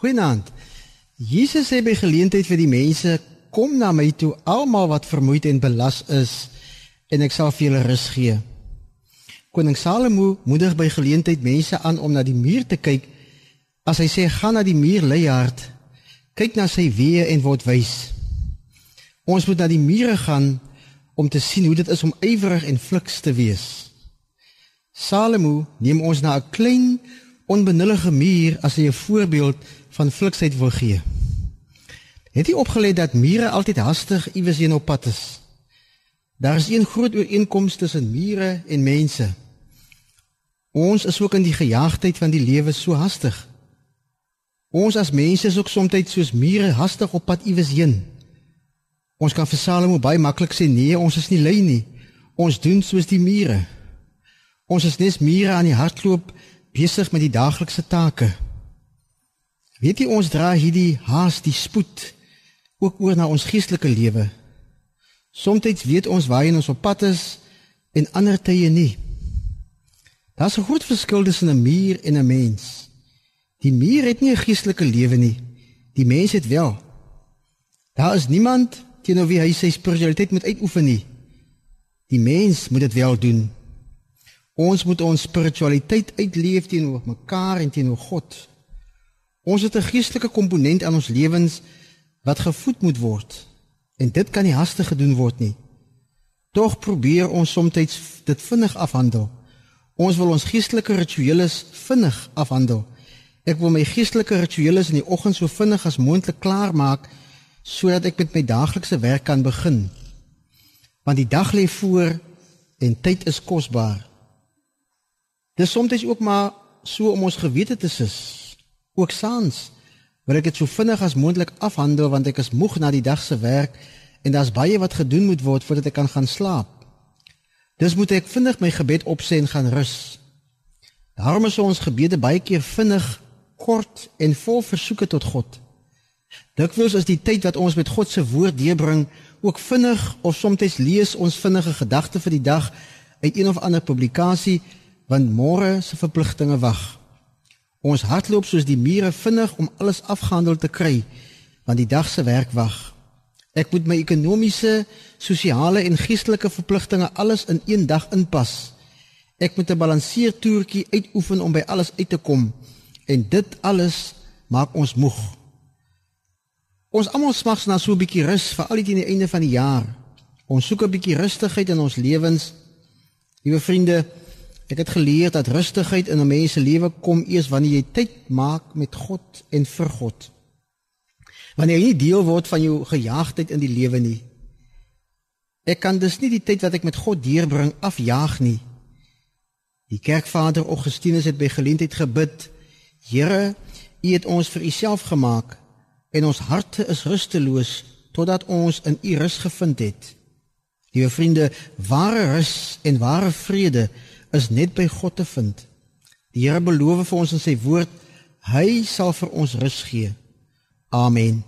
Goeienaand. Jesus sê by geleentheid vir die mense, kom na my toe almal wat vermoeid en belas is en ek sal vir julle rus gee. Koning Salomo moedig by geleentheid mense aan om na die muur te kyk. As hy sê gaan na die muur leiaard, kyk na sy weë en word wys. Ons moet na die mure gaan om te sien hoe dit is om ywerig en fliks te wees. Salomo neem ons na 'n klein onbenullige muur as 'n voorbeeld van fliksheid wil gee. Het jy opgelet dat mure altyd hastig iewers heen op pad is? Daar is een groot ooreenkoms tussen mure en mense. Ons is ook in die gejaagdheid van die lewe so hastig. Ons as mense is ook soms soos mure hastig op pad iewers heen. Ons kan vir Salomo baie maklik sê nee, ons is nie lui nie. Ons doen soos die mure. Ons is net mure aan die hardloop besig met die daaglikse take. Weet jy ons dra hierdie haas, die spoed ook oor na ons geestelike lewe. Somstyds weet ons waarheen ons op pad is en ander tye nie. Daar's 'n groot verskil tussen 'n muur en 'n mens. Die muur het nie 'n geestelike lewe nie. Die mens het wel. Daar is niemand teenoor wie hy sy spiritualiteit moet uitoefen nie. Die mens moet dit wel doen. Ons moet ons spiritualiteit uitleef teenoor mekaar en teenoor God. Ons het 'n geestelike komponent aan ons lewens wat gevoed moet word. En dit kan nie hastig gedoen word nie. Tog probeer ons soms dit vinnig afhandel. Ons wil ons geestelike rituele vinnig afhandel. Ek wil my geestelike rituele in die oggend so vinnig as moontlik klaar maak sodat ek met my daaglikse werk kan begin. Want die dag lê voor en tyd is kosbaar. Dis soms ook maar so om ons gewete te sis ook saans wil ek dit so vinnig as moontlik afhandel want ek is moeg na die dag se werk en daar's baie wat gedoen moet word voordat ek kan gaan slaap. Dis moet ek vinnig my gebed opsê en gaan rus. Daarom is ons gebede baie keer vinnig, kort en vol versoeke tot God. Dikwels is die tyd wat ons met God se woord deurbring ook vinnig of soms lees ons vinnige gedagte vir die dag uit een of ander publikasie want môre se verpligtinge wag. Ons hardloop soos die mure vinnig om alles afgehandel te kry want die dag se werk wag. Ek moet my ekonomiese, sosiale en geestelike verpligtinge alles in een dag inpas. Ek moet 'n balanseer toertjie uitoefen om by alles uit te kom en dit alles maak ons moeg. Ons almal smag na so 'n bietjie rus vir al die einde van die jaar. Ons soek 'n bietjie rustigheid in ons lewens. Liewe vriende, Ek het geleer dat rustigheid in 'n mens se lewe kom eers wanneer jy tyd maak met God en vir God. Wanneer jy nie deel word van jou gejaagdheid in die lewe nie. Ek kan dus nie die tyd wat ek met God deurbring afjaag nie. Die kerkvader Augustinus het by geleentheid gebid: Here, U het ons vir U self gemaak en ons harte is rusteloos totdat ons in U rus gevind het. Liewe vriende, ware rus en ware vrede is net by God te vind. Die Here beloof vir ons in sy woord, hy sal vir ons rus gee. Amen.